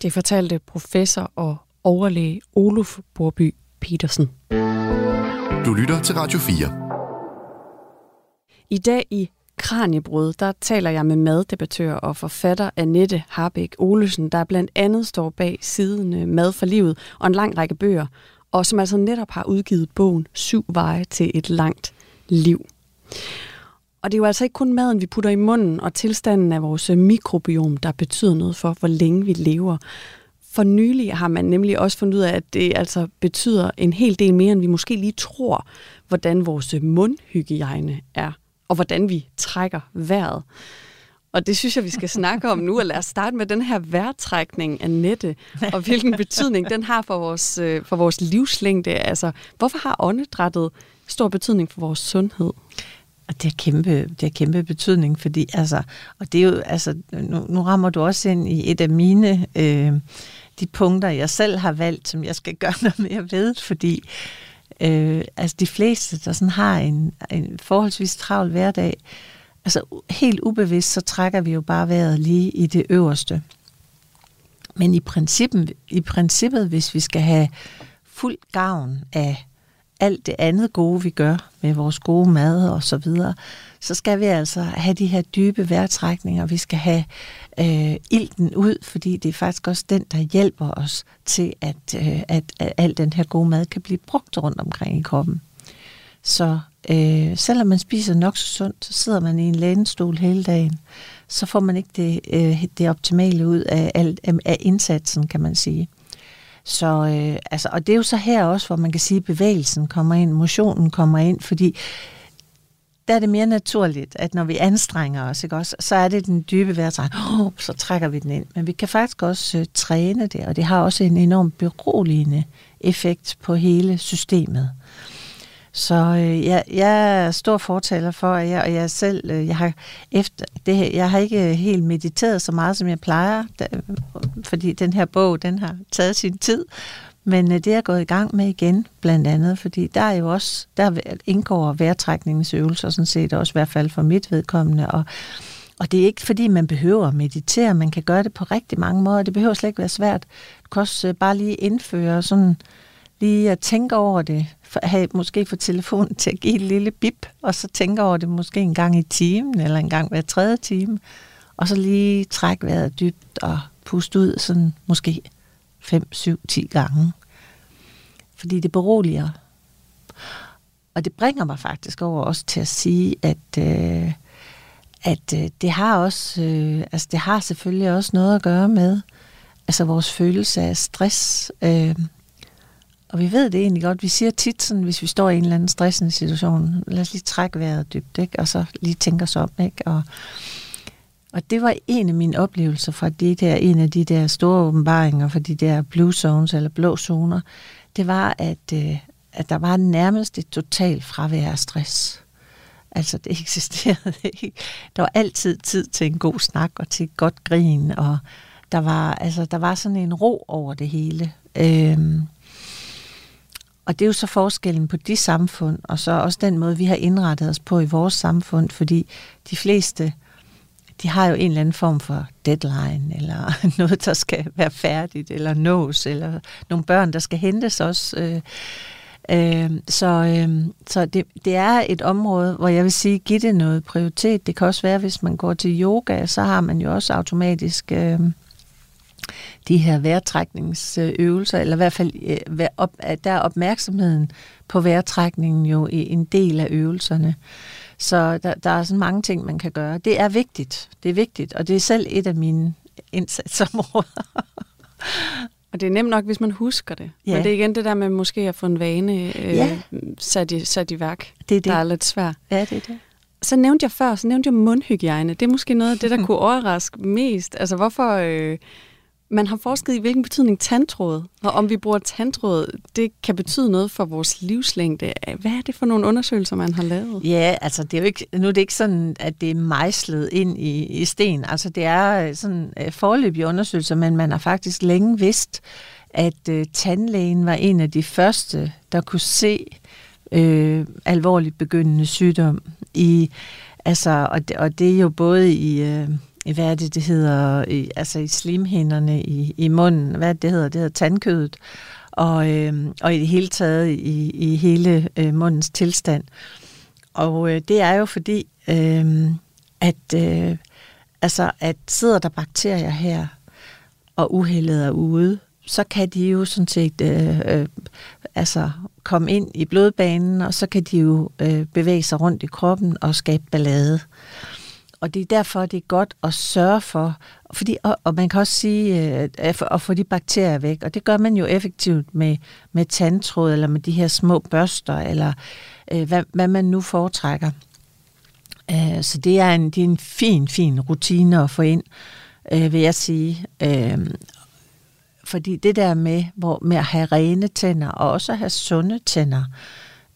Det fortalte professor og overlæge Olof Borby Petersen. Du lytter til Radio 4. I dag i Kranjebrud, der taler jeg med maddebattør og forfatter Annette Harbæk Olesen, der blandt andet står bag siden Mad for livet og en lang række bøger, og som altså netop har udgivet bogen Syv veje til et langt liv. Og det er jo altså ikke kun maden, vi putter i munden, og tilstanden af vores mikrobiom, der betyder noget for, hvor længe vi lever. For nylig har man nemlig også fundet ud af, at det altså betyder en hel del mere, end vi måske lige tror, hvordan vores mundhygiejne er, og hvordan vi trækker vejret. Og det synes jeg, vi skal snakke om nu, og lad os starte med den her vejrtrækning af nette, og hvilken betydning den har for vores, øh, for vores livslængde. Altså, hvorfor har åndedrættet stor betydning for vores sundhed? Og det har kæmpe, det har kæmpe betydning, fordi altså, og det er jo, altså, nu, nu rammer du også ind i et af mine, øh, de punkter, jeg selv har valgt, som jeg skal gøre noget mere ved, fordi øh, altså de fleste, der sådan har en, en forholdsvis travl hverdag, altså helt ubevidst, så trækker vi jo bare vejret lige i det øverste. Men i princippet, i princippet hvis vi skal have fuld gavn af alt det andet gode, vi gør med vores gode mad og så videre, så skal vi altså have de her dybe vejrtrækninger. Vi skal have øh, ilten ud, fordi det er faktisk også den, der hjælper os til, at, øh, at, at al den her gode mad kan blive brugt rundt omkring i kroppen. Så øh, selvom man spiser nok så sundt, så sidder man i en lænestol hele dagen, så får man ikke det, øh, det optimale ud af, af, af indsatsen, kan man sige. Så, øh, altså, og det er jo så her også, hvor man kan sige, at bevægelsen kommer ind, motionen kommer ind, fordi der er det mere naturligt, at når vi anstrenger os, ikke også, så er det den dybe vejrtrækning, oh, så trækker vi den ind. Men vi kan faktisk også øh, træne det, og det har også en enorm beroligende effekt på hele systemet. Så øh, jeg, jeg er stor fortaler for, at jeg, og jeg selv, øh, jeg har efter det her, jeg har ikke øh, helt mediteret så meget, som jeg plejer, da, fordi den her bog, den har taget sin tid. Men øh, det er jeg gået i gang med igen, blandt andet, fordi der er jo også, der indgår vejrtrækningsøvelser sådan set, også i hvert fald for mit vedkommende, og og det er ikke fordi, man behøver at meditere. Man kan gøre det på rigtig mange måder. Det behøver slet ikke være svært. Du kan også øh, bare lige indføre sådan, lige at tænke over det. Have, måske få telefonen til at give et lille bip, og så tænke over det måske en gang i timen, eller en gang hver tredje time. Og så lige trække vejret dybt og puste ud sådan måske 5, 7, 10 gange. Fordi det beroliger. Og det bringer mig faktisk over også til at sige, at øh, at øh, det har også, øh, altså det har selvfølgelig også noget at gøre med altså vores følelse af stress. Øh, og vi ved det egentlig godt. Vi siger tit sådan, hvis vi står i en eller anden stressende situation, lad os lige trække vejret dybt, ikke? og så lige tænke os om. Ikke? Og, og det var en af mine oplevelser fra de der, en af de der store åbenbaringer for de der blue zones eller blå zoner. Det var, at, øh, at der var nærmest et totalt fravær af stress. Altså, det eksisterede ikke. Der var altid tid til en god snak og til et godt grin, og der var, altså, der var sådan en ro over det hele. Øhm, og det er jo så forskellen på de samfund, og så også den måde, vi har indrettet os på i vores samfund, fordi de fleste, de har jo en eller anden form for deadline, eller noget, der skal være færdigt, eller nås, eller nogle børn, der skal hentes også. Øh, Øh, så øh, så det, det er et område, hvor jeg vil sige, give det noget prioritet. Det kan også være, hvis man går til yoga, så har man jo også automatisk øh, de her vejrtrækningsøvelser, eller i hvert fald øh, op, der er opmærksomheden på vejrtrækningen jo en del af øvelserne. Så der, der er sådan mange ting, man kan gøre. Det er vigtigt. Det er vigtigt, og det er selv et af mine indsatsområder. Og det er nemt nok, hvis man husker det. Ja. Men det er igen det der med måske at få en vane øh, ja. sat, i, sat i værk. Det er det. Der er lidt svært. Ja, det er det. Så nævnte jeg før, så nævnte jeg mundhygiejne. Det er måske noget af det, der kunne overraske mest. Altså hvorfor... Øh, man har forsket i, hvilken betydning tandtråd, og om vi bruger tandtråd, det kan betyde noget for vores livslængde. Hvad er det for nogle undersøgelser, man har lavet? Ja, altså det er jo ikke, nu er det ikke sådan, at det er mejslet ind i, i sten. Altså det er øh, sådan øh, forløbige undersøgelser, men man har faktisk længe vidst, at øh, tandlægen var en af de første, der kunne se øh, alvorligt begyndende sygdom i Altså, og, det, og det er jo både i, øh, hvad er det, det hedder, i, altså i slimhinderne i, i munden, hvad det hedder, det hedder tandkødet, og, øh, og i det hele taget i, i hele øh, mundens tilstand. Og øh, det er jo fordi, øh, at, øh, altså, at sidder der bakterier her, og uheldet er ude, så kan de jo sådan set øh, øh, altså komme ind i blodbanen, og så kan de jo øh, bevæge sig rundt i kroppen og skabe ballade. Og det er derfor, det er godt at sørge for, fordi, og, og man kan også sige, øh, at, at få de bakterier væk, og det gør man jo effektivt med, med tandtråd, eller med de her små børster, eller øh, hvad, hvad man nu foretrækker. Øh, så det er, en, det er en fin, fin rutine at få ind, øh, vil jeg sige. Øh, fordi det der med, hvor, med at have rene tænder, og også at have sunde tænder,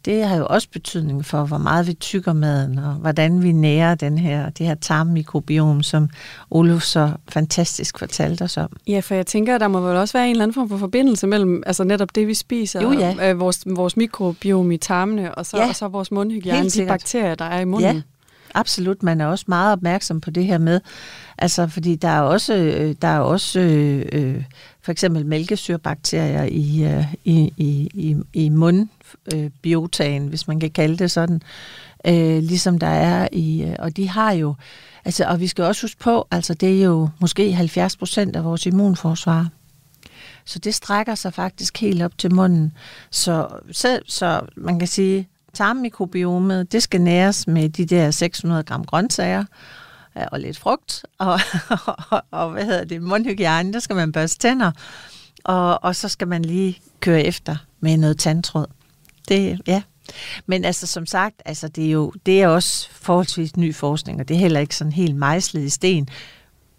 det har jo også betydning for, hvor meget vi tykker maden, og hvordan vi nærer den her, det her tarmmikrobiom, som Olof så fantastisk fortalte os om. Ja, for jeg tænker, at der må vel også være en eller anden form for forbindelse mellem altså netop det, vi spiser, jo, ja. og, øh, vores, vores mikrobiom i tarmene, og så, ja. og så vores mundhygiejne, de bakterier, der er i munden. Ja, absolut. Man er også meget opmærksom på det her med, altså fordi der er også, øh, der er også øh, øh, for eksempel mælkesyrebakterier i, øh, i, i, i, i mundbiotagen, øh, hvis man kan kalde det sådan, øh, ligesom der er i, øh, og de har jo, altså, og vi skal også huske på, altså det er jo måske 70 procent af vores immunforsvar. Så det strækker sig faktisk helt op til munden. Så, så, så man kan sige, tarmmikrobiomet, det skal næres med de der 600 gram grøntsager, Øh, og lidt frugt, og, og, og hvad hedder det, mundhygiejne, der skal man børste tænder, og, og så skal man lige køre efter med noget tandtråd. Det, ja. Men altså, som sagt, altså, det, er jo, det er også forholdsvis ny forskning, og det er heller ikke sådan helt mejslet i sten.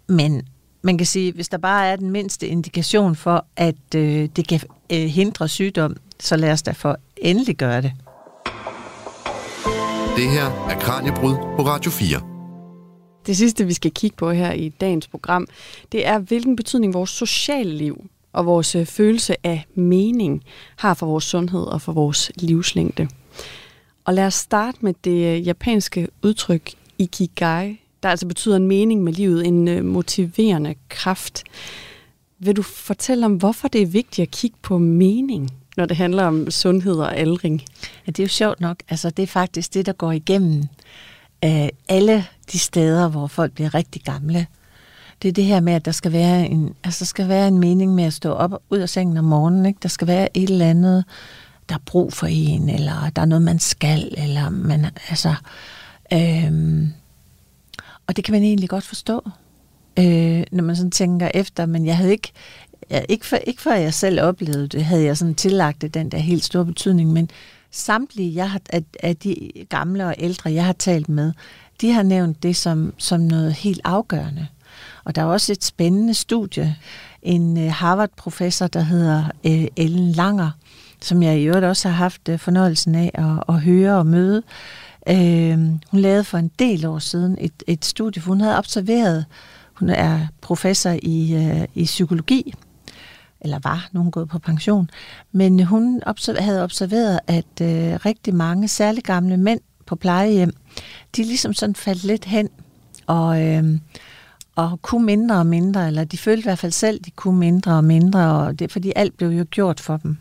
Men man kan sige, hvis der bare er den mindste indikation for, at øh, det kan øh, hindre sygdom, så lad os da for endelig gøre det. Det her er Kranjebrud på Radio 4. Det sidste, vi skal kigge på her i dagens program, det er, hvilken betydning vores sociale liv og vores øh, følelse af mening har for vores sundhed og for vores livslængde. Og lad os starte med det øh, japanske udtryk ikigai, der altså betyder en mening med livet, en øh, motiverende kraft. Vil du fortælle om, hvorfor det er vigtigt at kigge på mening, når det handler om sundhed og aldring? Ja, det er jo sjovt nok. Altså, det er faktisk det, der går igennem øh, alle de steder, hvor folk bliver rigtig gamle. Det er det her med, at der skal være en, altså, der skal være en mening med at stå op ud af sengen om morgenen. Ikke? Der skal være et eller andet, der er brug for en, eller der er noget, man skal, eller man, altså... øhm, og det kan man egentlig godt forstå, øh, når man sådan tænker efter, men jeg havde ikke, jeg, ikke, for, ikke før jeg selv oplevede det, havde jeg sådan tillagt det den der helt store betydning, men samtlige jeg har, af, af de gamle og ældre, jeg har talt med, de har nævnt det som, som noget helt afgørende. Og der er også et spændende studie, en øh, Harvard-professor, der hedder øh, Ellen Langer, som jeg i øvrigt også har haft øh, fornøjelsen af at, at høre og møde. Øh, hun lavede for en del år siden et, et studie, for hun havde observeret, hun er professor i, øh, i psykologi, eller var, nu hun gået på pension, men hun observer, havde observeret, at øh, rigtig mange, særligt gamle mænd på plejehjem, de ligesom sådan faldt lidt hen, og, øh, og kunne mindre og mindre, eller de følte i hvert fald selv, de kunne mindre og mindre, og det fordi alt blev jo gjort for dem.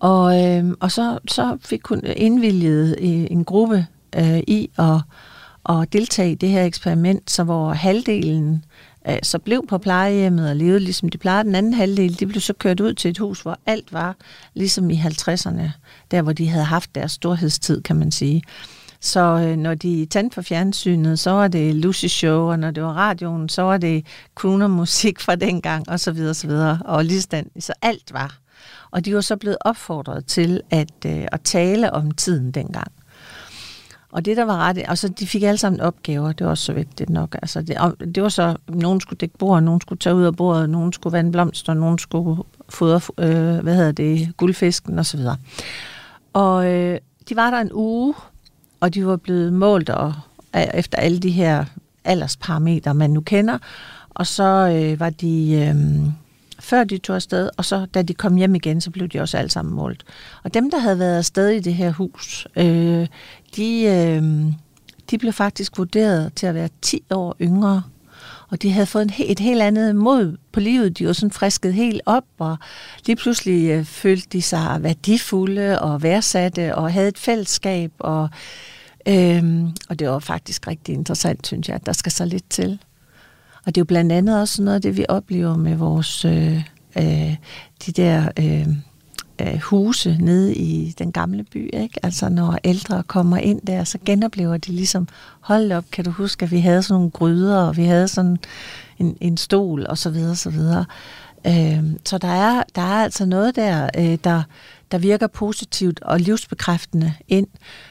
Og, øh, og så, så fik hun indvilget øh, en gruppe øh, i at, at deltage i det her eksperiment, så hvor halvdelen øh, Øh, så blev på plejehjemmet og levede ligesom de plejede. Den anden halvdel, de blev så kørt ud til et hus, hvor alt var ligesom i 50'erne, der hvor de havde haft deres storhedstid, kan man sige. Så øh, når de tændte for fjernsynet, så var det Lucy Show, og når det var radioen, så var det musik fra dengang, og så videre, og så videre. Og lige så alt var. Og de var så blevet opfordret til at, øh, at tale om tiden dengang. Og det, der var ret... og så de fik alle sammen opgaver. Det var også så vigtigt nok. Altså, det, det var så... Nogen skulle dække bord, nogen skulle tage ud af bordet, nogen skulle vande blomster, nogen skulle fodre, øh, hvad hedder det, guldfisken osv. Og øh, de var der en uge, og de var blevet målt og, efter alle de her aldersparametre, man nu kender. Og så øh, var de... Øh, før de tog afsted, og så da de kom hjem igen, så blev de også alle sammen målt. Og dem, der havde været afsted i det her hus, øh, de, øh, de blev faktisk vurderet til at være 10 år yngre. Og de havde fået en, et helt andet mod på livet. De var sådan frisket helt op, og lige pludselig øh, følte de sig værdifulde og værdsatte, og havde et fællesskab. Og, øh, og det var faktisk rigtig interessant, synes jeg, at der skal så lidt til. Og det er jo blandt andet også noget af det, vi oplever med vores øh, øh, de der øh, øh, huse nede i den gamle by. Ikke? Altså når ældre kommer ind der, så genoplever de ligesom, hold op, kan du huske, at vi havde sådan nogle gryder, og vi havde sådan en, en stol, og så videre, så videre. Øh, så der er, der er altså noget der, øh, der, der virker positivt og livsbekræftende ind.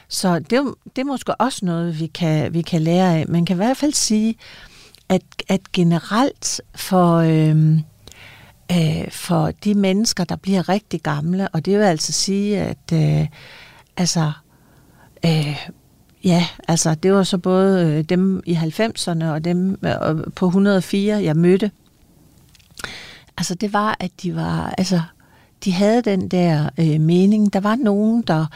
Så det, det er måske også noget, vi kan, vi kan lære af. Man kan i hvert fald sige, at, at generelt for, øh, øh, for de mennesker, der bliver rigtig gamle, og det vil altså sige, at øh, altså, øh, ja, altså det var så både øh, dem i 90'erne og dem øh, på 104, jeg mødte. Altså det var, at de var, altså de havde den der øh, mening. Der var nogen, der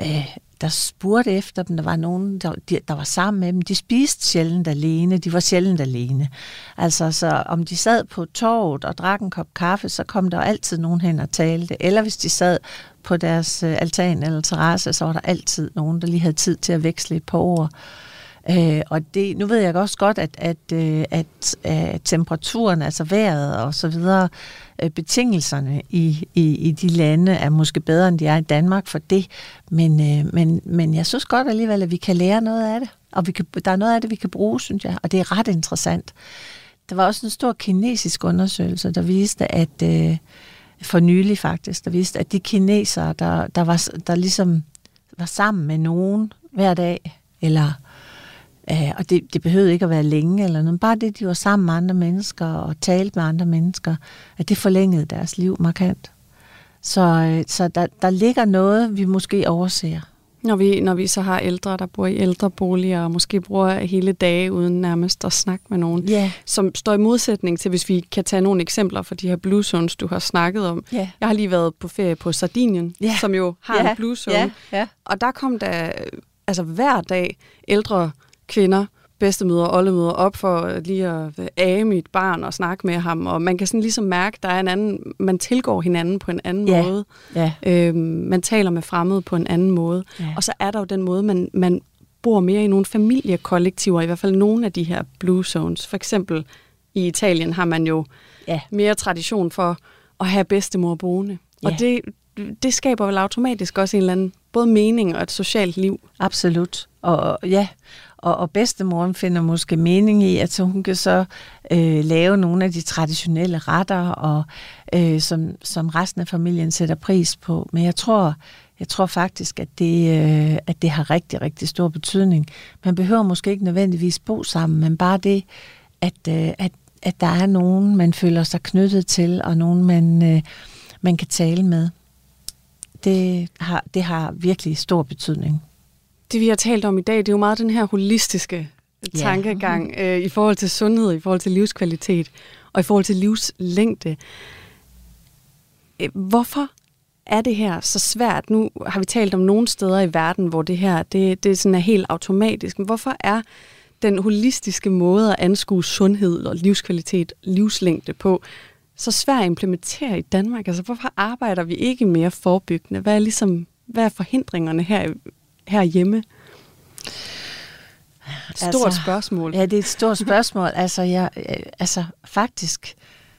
øh, der spurgte efter dem. Der var nogen, der, de, der var sammen med dem. De spiste sjældent alene. De var sjældent alene. Altså, så om de sad på torvet og drak en kop kaffe, så kom der altid nogen hen og talte. Eller hvis de sad på deres øh, altan eller terrasse, så var der altid nogen, der lige havde tid til at veksle et par ord. Øh, og det, nu ved jeg også godt, at, at, øh, at, at temperaturen, altså vejret og så videre, øh, betingelserne i, i, i de lande er måske bedre, end de er i Danmark for det. Men, øh, men, men jeg synes godt alligevel, at vi kan lære noget af det. Og vi kan, der er noget af det, vi kan bruge, synes jeg. Og det er ret interessant. Der var også en stor kinesisk undersøgelse, der viste, at øh, for nylig faktisk, der viste, at de kinesere, der, der, var, der ligesom var sammen med nogen hver dag, eller Uh, og det, det behøvede ikke at være længe eller noget. Bare det, de var sammen med andre mennesker og talte med andre mennesker, at det forlængede deres liv markant. Så, uh, så der, der ligger noget, vi måske overser. Når vi, når vi så har ældre, der bor i ældreboliger, og måske bruger hele dage uden nærmest at snakke med nogen, Ja, som står i modsætning til, hvis vi kan tage nogle eksempler fra de her blue zones, du har snakket om. ja. Jeg har lige været på ferie på Sardinien, Ja. som jo har ja, en blue zone. Ja, ja. Og der kom der altså hver dag ældre kvinder, bedstemødre og oldemødre op for lige at age mit barn og snakke med ham. Og man kan sådan ligesom mærke, at der er en anden, man tilgår hinanden på en anden Ja. måde. ja. Øhm, man taler med fremmede på en anden måde. Ja. Og så er der jo den måde, man, man bor mere i nogle familiekollektiver, i hvert fald nogle af de her blue zones. For eksempel i Italien har man jo Ja. mere tradition for at have bedstemor boende. Ja. Og det, det skaber vel automatisk også en eller anden både mening og et socialt liv. Absolut. Og ja, og, og bedstemoren finder måske mening i, at så hun kan så øh, lave nogle af de traditionelle retter, og øh, som, som resten af familien sætter pris på. Men jeg tror, jeg tror faktisk, at det, øh, at det har rigtig, rigtig stor betydning. Man behøver måske ikke nødvendigvis bo sammen, men bare det, at, øh, at, at der er nogen, man føler sig knyttet til, og nogen, man, øh, man kan tale med. Det har, det har virkelig stor betydning. Det vi har talt om i dag, det er jo meget den her holistiske Ja. tankegang øh, i forhold til sundhed, i forhold til livskvalitet og i forhold til livslængde. Øh, Hvorfor er det her så svært? Nu har vi talt om nogle steder i verden, hvor det her det, det sådan er helt automatisk. Men hvorfor er den holistiske måde at anskue sundhed og livskvalitet, livslængde på, så svært at implementere i Danmark? Altså, hvorfor arbejder vi ikke mere forebyggende? Hvad er, ligesom, hvad er forhindringerne her, herhjemme? Stort Altså, spørgsmål. Ja, det er et stort spørgsmål. altså, jeg, øh, altså, faktisk,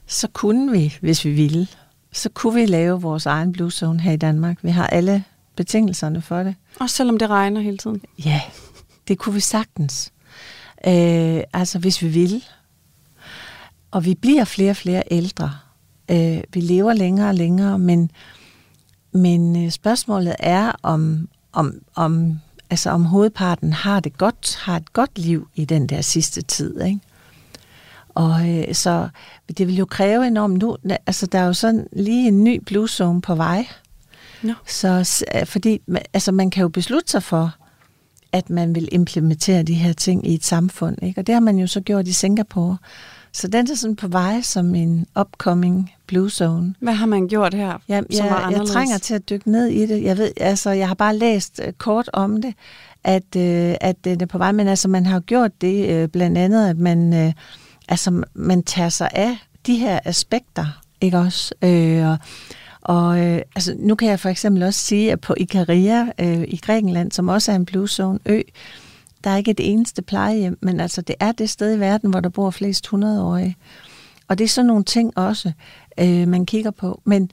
så kunne vi, hvis vi ville, så kunne vi lave vores egen blue zone her i Danmark. Vi har alle betingelserne for det. Også selvom det regner hele tiden. Ja, det kunne vi sagtens. Øh, altså, hvis vi ville. Og vi bliver flere og flere ældre. Øh, vi lever længere og længere, men, men øh, spørgsmålet er, om, om, om, altså, om hovedparten har det godt, har et godt liv i den der sidste tid. Ikke? Og øh, så det vil jo kræve enormt nu, altså der er jo sådan lige en ny blue zone på vej. Nå. Så øh, fordi, altså man kan jo beslutte sig for, at man vil implementere de her ting i et samfund, ikke? Og det har man jo så gjort i Singapore. Så den er sådan på vej som en upcoming blue zone. Hvad har man gjort her, Jeg, som var jeg, jeg anderledes? trænger til at dykke ned i det. Jeg ved, altså, jeg har bare læst uh, kort om det, at, uh, at det er på vej, men altså, man har jo gjort det uh, blandt andet, at man, uh, altså, man tager sig af de her aspekter, ikke også? Øh, og, og øh, altså, nu kan jeg for eksempel også sige, at på Ikaria øh, i Grækenland, som også er en blue zone ø, der er ikke et eneste plejehjem, men altså det er det sted i verden, hvor der bor flest 100-årige. Og det er sådan nogle ting også, øh, man kigger på. Men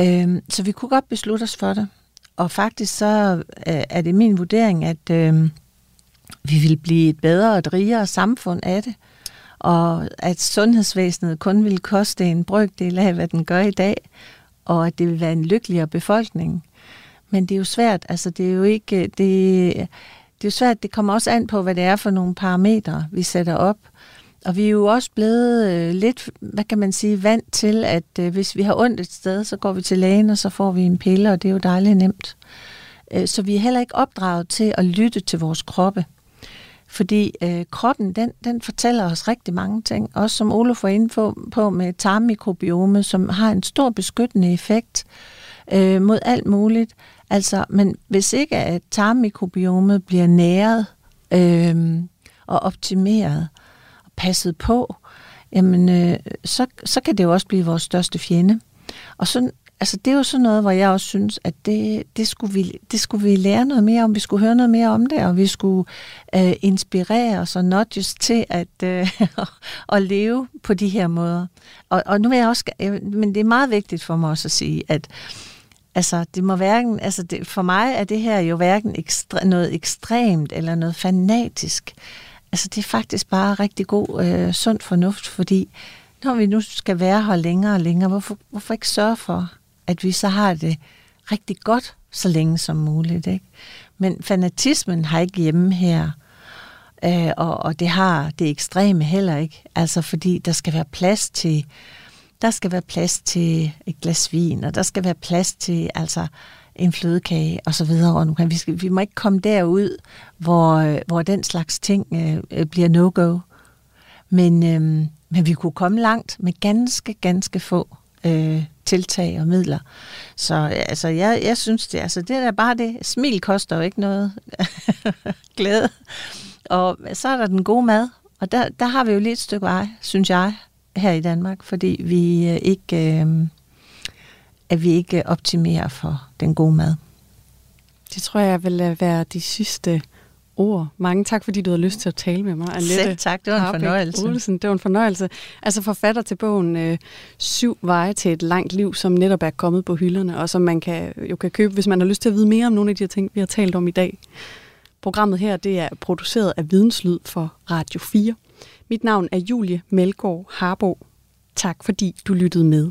øh, så vi kunne godt beslutte os for det. Og faktisk så øh, er det min vurdering, at øh, vi vil blive et bedre og et rigere samfund af det. Og at sundhedsvæsenet kun vil koste en brøkdel af, hvad den gør i dag. Og at det vil være en lykkeligere befolkning. Men det er jo svært. Altså, det er jo ikke... Det, det er jo svært. Det kommer også an på, hvad det er for nogle parametre, vi sætter op. Og vi er jo også blevet øh, lidt, hvad kan man sige, vant til, at øh, hvis vi har ondt et sted, så går vi til lægen, og så får vi en pille, og det er jo dejligt nemt. Øh, så vi er heller ikke opdraget til at lytte til vores kroppe. Fordi øh, kroppen, den, den fortæller os rigtig mange ting. Også som Olof var inde på, på med tarmmikrobiome, som har en stor beskyttende effekt øh, mod alt muligt. Altså, men hvis ikke at tarmmikrobiomet bliver næret øh, og optimeret og passet på, jamen, øh, så, så kan det jo også blive vores største fjende. Og sådan, altså, det er jo sådan noget, hvor jeg også synes, at det, det, skulle vi, det skulle vi lære noget mere om, vi skulle høre noget mere om det, og vi skulle øh, inspirere os og nudges til at, øh, at leve på de her måder. Og, og nu vil jeg også, øh, men det er meget vigtigt for mig også at sige, at Altså, det må hverken, altså det, for mig er det her jo hverken ekstre, noget ekstremt eller noget fanatisk. Altså, det er faktisk bare rigtig god, øh, sund fornuft, fordi når vi nu skal være her længere og længere, hvorfor, hvorfor ikke sørge for, at vi så har det rigtig godt så længe som muligt, ikke? Men fanatismen har ikke hjemme her, øh, og, og det har det ekstreme heller ikke. Altså, fordi der skal være plads til der skal være plads til et glas vin, og der skal være plads til altså en flødekage og så videre rundt omkring. Vi, skal, vi må ikke komme derud, hvor, øh, hvor den slags ting øh, øh, bliver no-go. Men, øh, men vi kunne komme langt med ganske, ganske få øh, tiltag og midler. Så øh, altså, jeg, jeg synes, det, altså, det er bare det. Smil koster jo ikke noget. Glæde. Og så er der den gode mad. Og der, der har vi jo lige et stykke vej, synes jeg, her i Danmark, fordi vi øh, ikke, øh, at vi ikke optimerer for den gode mad. Det tror jeg vil være de sidste ord. Mange tak, fordi du havde lyst til at tale med mig. Annette Selv tak, det var en Harbeck fornøjelse. Olsen, det var en fornøjelse. Altså forfatter til bogen øh, Syv veje til et langt liv, som netop er kommet på hylderne, og som man kan, jo kan købe, hvis man har lyst til at vide mere om nogle af de her ting, vi har talt om i dag. Programmet her det er produceret af Videnslyd for Radio 4. Mit navn er Julie Melgaard Harbo. Tak fordi du lyttede med.